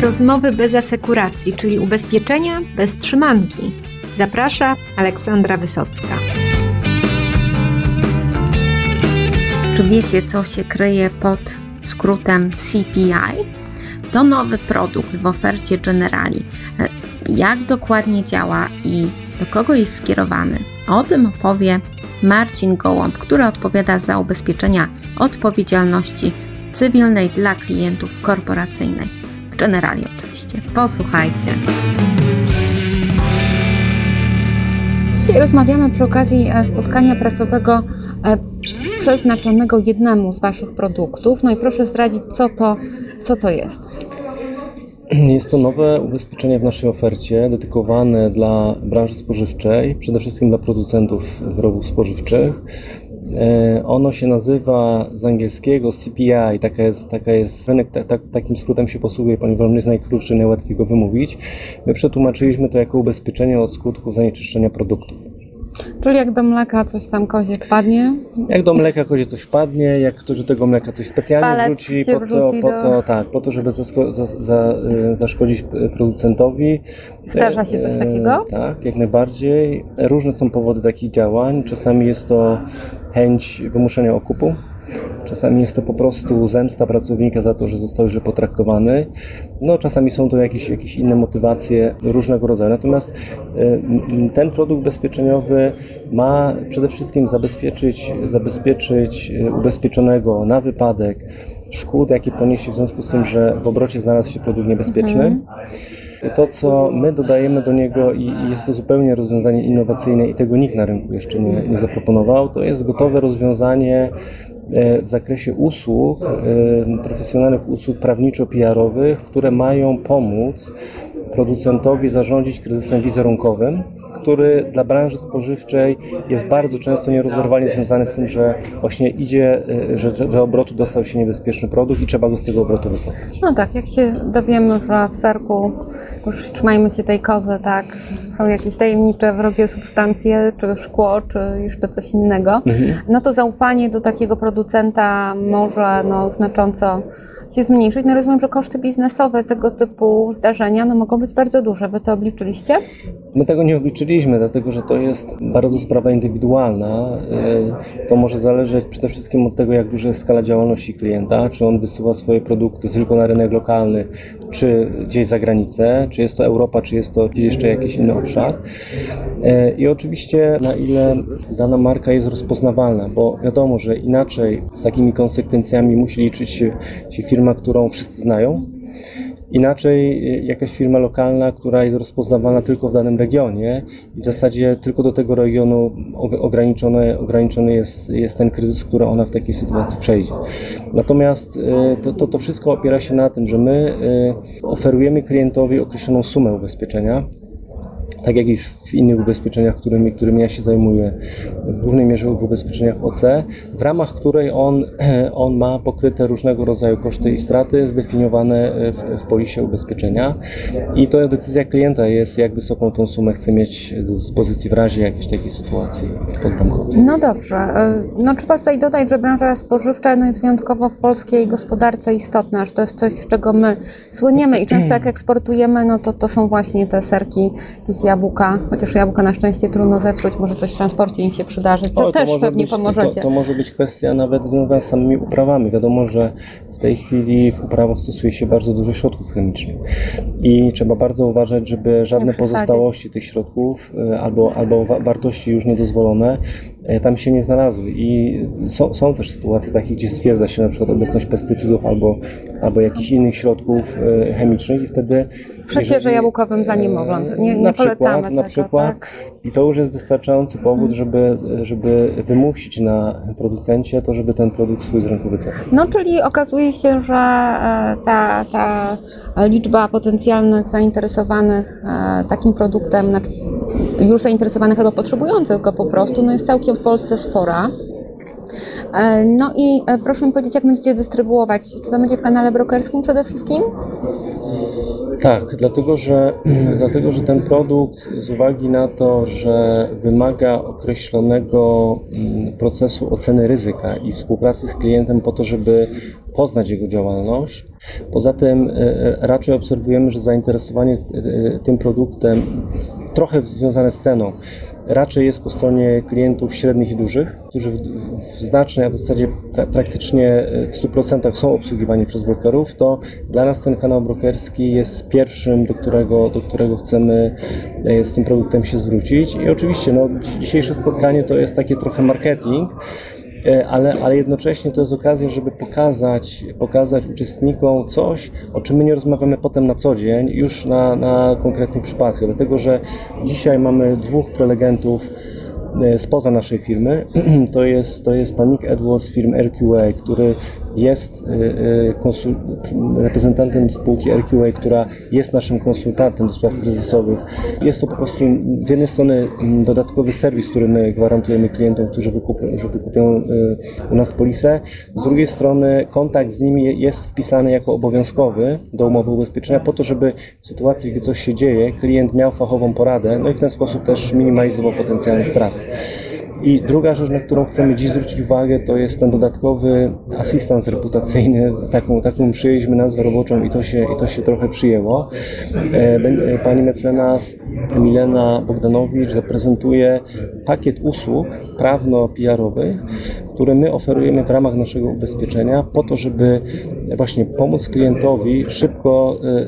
rozmowy bez asekuracji, czyli ubezpieczenia bez trzymanki. Zaprasza Aleksandra Wysocka. Czy wiecie, co się kryje pod skrótem CPI? To nowy produkt w ofercie Generali. Jak dokładnie działa i do kogo jest skierowany? O tym opowie Marcin Gołąb, który odpowiada za ubezpieczenia odpowiedzialności cywilnej dla klientów korporacyjnej. W Generali oczywiście. Posłuchajcie. Dzisiaj rozmawiamy przy okazji e, spotkania prasowego e, przeznaczonego jednemu z Waszych produktów. No i proszę zdradzić, co to, co to jest. Jest to nowe ubezpieczenie w naszej ofercie, dedykowane dla branży spożywczej, przede wszystkim dla producentów wyrobów spożywczych. E, ono się nazywa z angielskiego CPI, taka jest, taka jest rynek, ta, ta, takim skrótem się posługuje, ponieważ on jest najkrótszy, najłatwiej go wymówić. My przetłumaczyliśmy to jako ubezpieczenie od skutków zanieczyszczenia produktów. Czyli jak do mleka coś tam kozie wpadnie? Jak do mleka kozie coś wpadnie, jak ktoś do tego mleka coś specjalnie Palec wrzuci, po to, po do- to, tak, po to, żeby zasko- za, za, y, zaszkodzić producentowi. Zdarza się coś E, takiego? Tak, jak najbardziej. Różne są powody takich działań. Czasami jest to chęć wymuszenia okupu. Czasami jest to po prostu zemsta pracownika za to, że został źle potraktowany. No, czasami są to jakieś, jakieś inne motywacje różnego rodzaju. Natomiast y, ten produkt ubezpieczeniowy ma przede wszystkim zabezpieczyć, zabezpieczyć y, ubezpieczonego na wypadek szkód, jakie poniesie w związku z tym, że w obrocie znalazł się produkt niebezpieczny. To, co my dodajemy do niego i jest to zupełnie rozwiązanie innowacyjne i tego nikt na rynku jeszcze nie, nie zaproponował, to jest gotowe rozwiązanie w zakresie usług, e, profesjonalnych usług prawniczo-PR-owych, które mają pomóc producentowi zarządzić kryzysem wizerunkowym, który dla branży spożywczej jest bardzo często nierozerwalnie związany z tym, że właśnie idzie, e, że, że obrotu dostał się niebezpieczny produkt i trzeba go z tego obrotu wycofać. No tak, jak się dowiemy, że w serku już trzymajmy się tej kozy, tak, są jakieś tajemnicze, wrogie substancje, czy szkło, czy jeszcze coś innego, no to zaufanie do takiego producenta może no, znacząco się zmniejszyć. No rozumiem, że koszty biznesowe tego typu zdarzenia no, mogą być bardzo duże. Wy to obliczyliście? My tego nie obliczyliśmy, dlatego że to jest bardzo sprawa indywidualna. Y, To może zależeć przede wszystkim od tego, jak duża jest skala działalności klienta, czy on wysyła swoje produkty tylko na rynek lokalny, czy gdzieś za granicę, czy jest to Europa, czy jest to gdzieś jeszcze jakiś inny obszar. Y, I oczywiście na ile dana marka jest rozpoznawalna, bo wiadomo, że inaczej z takimi konsekwencjami musi liczyć się firma, którą wszyscy znają, Inaczej y, jakaś firma lokalna, która jest rozpoznawana tylko w danym regionie i w zasadzie tylko do tego regionu og- ograniczony, ograniczony jest, jest ten kryzys, który ona w takiej sytuacji przejdzie. Natomiast y, to, to, to wszystko opiera się na tym, że my y, oferujemy klientowi określoną sumę ubezpieczenia, tak jak i w innych ubezpieczeniach, którymi, którymi ja się zajmuję, w głównej mierze w ubezpieczeniach OC, w ramach której on, on ma pokryte różnego rodzaju koszty i straty zdefiniowane w, w polisie ubezpieczenia i to decyzja klienta jest, jak wysoką tą sumę chce mieć do dyspozycji w razie jakiejś takiej sytuacji podbramkowej. No dobrze. E, No trzeba tutaj dodać, że branża spożywcza no, jest wyjątkowo w polskiej gospodarce istotna, że to jest coś, z czego my słyniemy i często jak eksportujemy, no to to są właśnie te serki, jakieś jabłka, chociaż jabłka na szczęście trudno zepsuć, może coś w transporcie im się przydarzy, co O, też pewnie być, pomożecie. To, to może być kwestia nawet związana z samymi uprawami. Wiadomo, że tej chwili w uprawach stosuje się bardzo dużo środków chemicznych i trzeba bardzo uważać, żeby żadne przesadzić. pozostałości tych środków y, albo, albo wa- wartości już niedozwolone y, tam się nie znalazły. I są, są też sytuacje takie, gdzie stwierdza się na przykład obecność pestycydów albo, albo jakichś innych środków y, chemicznych i wtedy jeżeli- jabłkowym dla niemowląt. Nie, nie na polecamy przykład, na przykład tak? i to już jest wystarczający powód, żeby, żeby wymusić na producencie to, żeby ten produkt swój z rynku wycofał. No, czyli okazuje się, że e, ta, ta liczba potencjalnych zainteresowanych e, takim produktem, znaczy już zainteresowanych albo potrzebujących go po prostu, no jest całkiem w Polsce spora. E, No i proszę mi powiedzieć, jak będziecie dystrybuować? Czy to będzie w kanale brokerskim przede wszystkim? Tak, dlatego że, dlatego że ten produkt z uwagi na to, że wymaga określonego mm, procesu oceny ryzyka i współpracy z klientem po to, żeby poznać jego działalność. Poza tym e, raczej obserwujemy, że zainteresowanie e, tym produktem trochę związane z ceną raczej jest po stronie klientów średnich i dużych, którzy w, w znacznej, a w zasadzie pra, praktycznie e, w 100% są obsługiwani przez brokerów, to dla nas ten kanał brokerski jest pierwszym, do którego, do którego chcemy e, z tym produktem się zwrócić. I oczywiście no, dzisiejsze spotkanie to jest takie trochę marketing, E, ale, ale jednocześnie to jest okazja, żeby pokazać, pokazać uczestnikom coś, o czym my nie rozmawiamy potem na co dzień, już na, na konkretnych przypadkach. Dlatego, że dzisiaj mamy dwóch prelegentów e, spoza naszej firmy. To jest, to jest pan Nick Edwards z firmy RQA, który jest y, y, reprezentantem spółki RQA, która jest naszym konsultantem do spraw kryzysowych. Jest to po prostu z jednej strony mm, dodatkowy serwis, który my gwarantujemy klientom, którzy wykupią, że y, u nas polisę. Z drugiej strony kontakt z nimi jest wpisany jako obowiązkowy do umowy ubezpieczenia po to, żeby w sytuacji, gdy coś się dzieje, klient miał fachową poradę, no i w ten sposób też minimalizował potencjalne straty. I druga rzecz, na którą chcemy dziś zwrócić uwagę, to jest ten dodatkowy asystans reputacyjny. Taką, taką przyjęliśmy nazwę roboczą i to się, i to się trochę przyjęło. E, e, pani mecenas Milena Bogdanowicz zaprezentuje pakiet usług prawno-PR-owych, które my oferujemy w ramach naszego ubezpieczenia po to, żeby właśnie pomóc klientowi szybko e,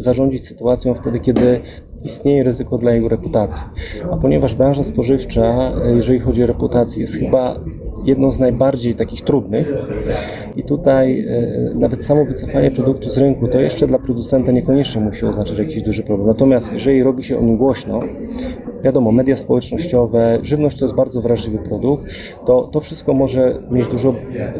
zarządzić sytuacją wtedy, kiedy istnieje ryzyko dla jego reputacji. A ponieważ branża spożywcza, jeżeli chodzi o reputację, jest chyba jedną z najbardziej takich trudnych i tutaj e, nawet samo wycofanie produktu z rynku to jeszcze dla producenta niekoniecznie musi oznaczać jakiś duży problem. Natomiast jeżeli robi się o nim głośno, wiadomo, media społecznościowe, żywność to jest bardzo wrażliwy produkt, to to wszystko może mieć dużo,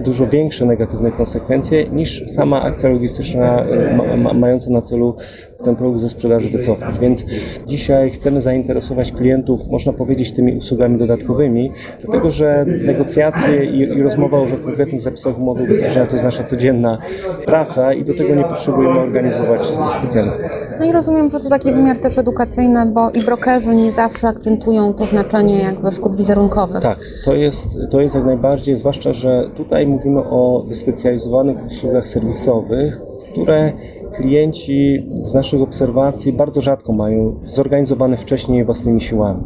dużo większe negatywne konsekwencje niż sama akcja logistyczna ma, ma, mająca na celu ten produkt ze sprzedaży wycofać. Więc dzisiaj chcemy zainteresować klientów, można powiedzieć, tymi usługami dodatkowymi, dlatego że negocjacje i, i rozmowa o konkretnych zapisach umowy ubezpieczenia to jest nasza codzienna praca i do tego nie potrzebujemy organizować specjalnych spotkań. No i rozumiem, że to taki wymiar też edukacyjny, bo i brokerzy nie zawsze akcentują to znaczenie jakby szkód wizerunkowych. Tak, to jest, to jest jak najbardziej, zwłaszcza, że tutaj mówimy o wyspecjalizowanych usługach serwisowych, które klienci z naszych obserwacji bardzo rzadko mają zorganizowane wcześniej własnymi siłami.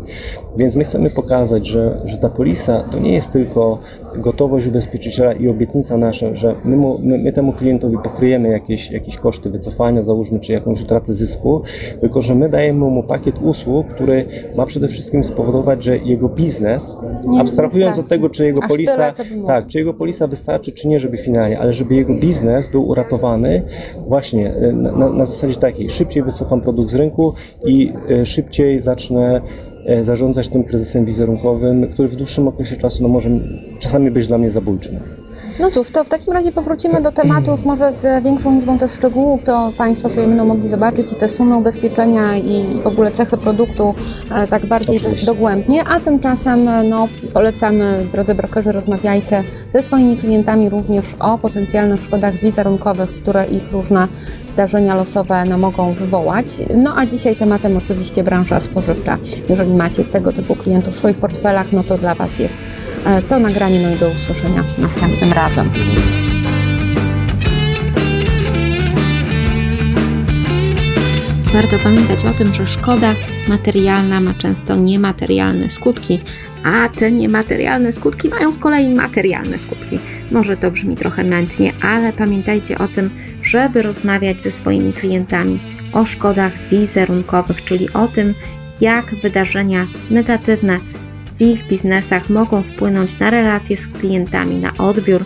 Więc my chcemy pokazać, że, że ta polisa to nie jest tylko gotowość ubezpieczyciela i obietnica nasza, że my, mu, my, my, temu klientowi pokryjemy jakieś, jakieś koszty wycofania, załóżmy, czy jakąś utratę zysku, tylko że my dajemy mu pakiet usług, który ma przede wszystkim spowodować, że jego biznes, nie, abstrahując od tego, czy jego polisa, tak, czy jego polisa wystarczy, czy nie, żeby finalnie, ale żeby jego biznes był uratowany właśnie na, na zasadzie takiej, szybciej wycofam produkt z rynku i e, szybciej zacznę e, zarządzać tym kryzysem wizerunkowym, który w dłuższym okresie czasu no, może czasami być dla mnie zabójczy. No cóż, to w takim razie powrócimy do tematu już może z większą liczbą też szczegółów, to Państwo sobie będą mogli zobaczyć i te sumy ubezpieczenia i w ogóle cechy produktu e, tak bardziej Oczywiście. dogłębnie, a tymczasem no, polecamy, drodzy brokerzy, rozmawiajcie ze swoimi klientami również o potencjalnych szkodach wizerunkowych, które ich różne zdarzenia losowe no, mogą wywołać. No a dzisiaj tematem oczywiście branża spożywcza. Jeżeli macie tego typu klientów w swoich portfelach, no to dla Was jest e, to nagranie, no i do usłyszenia następnym razem razem. Warto pamiętać o tym, że szkoda materialna ma często niematerialne skutki, a te niematerialne skutki mają z kolei materialne skutki. Może to brzmi trochę mętnie, ale pamiętajcie o tym, żeby rozmawiać ze swoimi klientami o szkodach wizerunkowych, czyli o tym, jak wydarzenia negatywne w ich biznesach mogą wpłynąć na relacje z klientami, na odbiór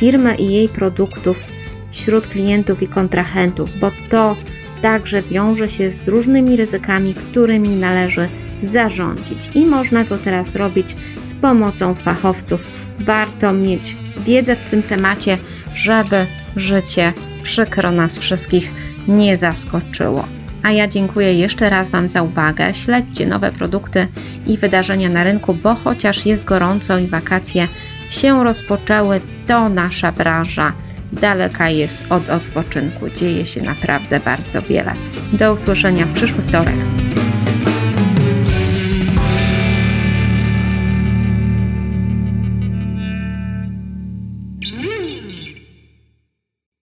firmę i jej produktów wśród klientów i kontrahentów, bo to także wiąże się z różnymi ryzykami, którymi należy zarządzić. I można to teraz robić z pomocą fachowców. Warto mieć wiedzę w tym temacie, żeby życie przykro nas wszystkich nie zaskoczyło. A ja dziękuję jeszcze raz Wam za uwagę. Śledźcie nowe produkty i wydarzenia na rynku, bo chociaż jest gorąco i wakacje się rozpoczęły, to nasza branża daleka jest od odpoczynku. Dzieje się naprawdę bardzo wiele. Do usłyszenia w przyszły wtorek.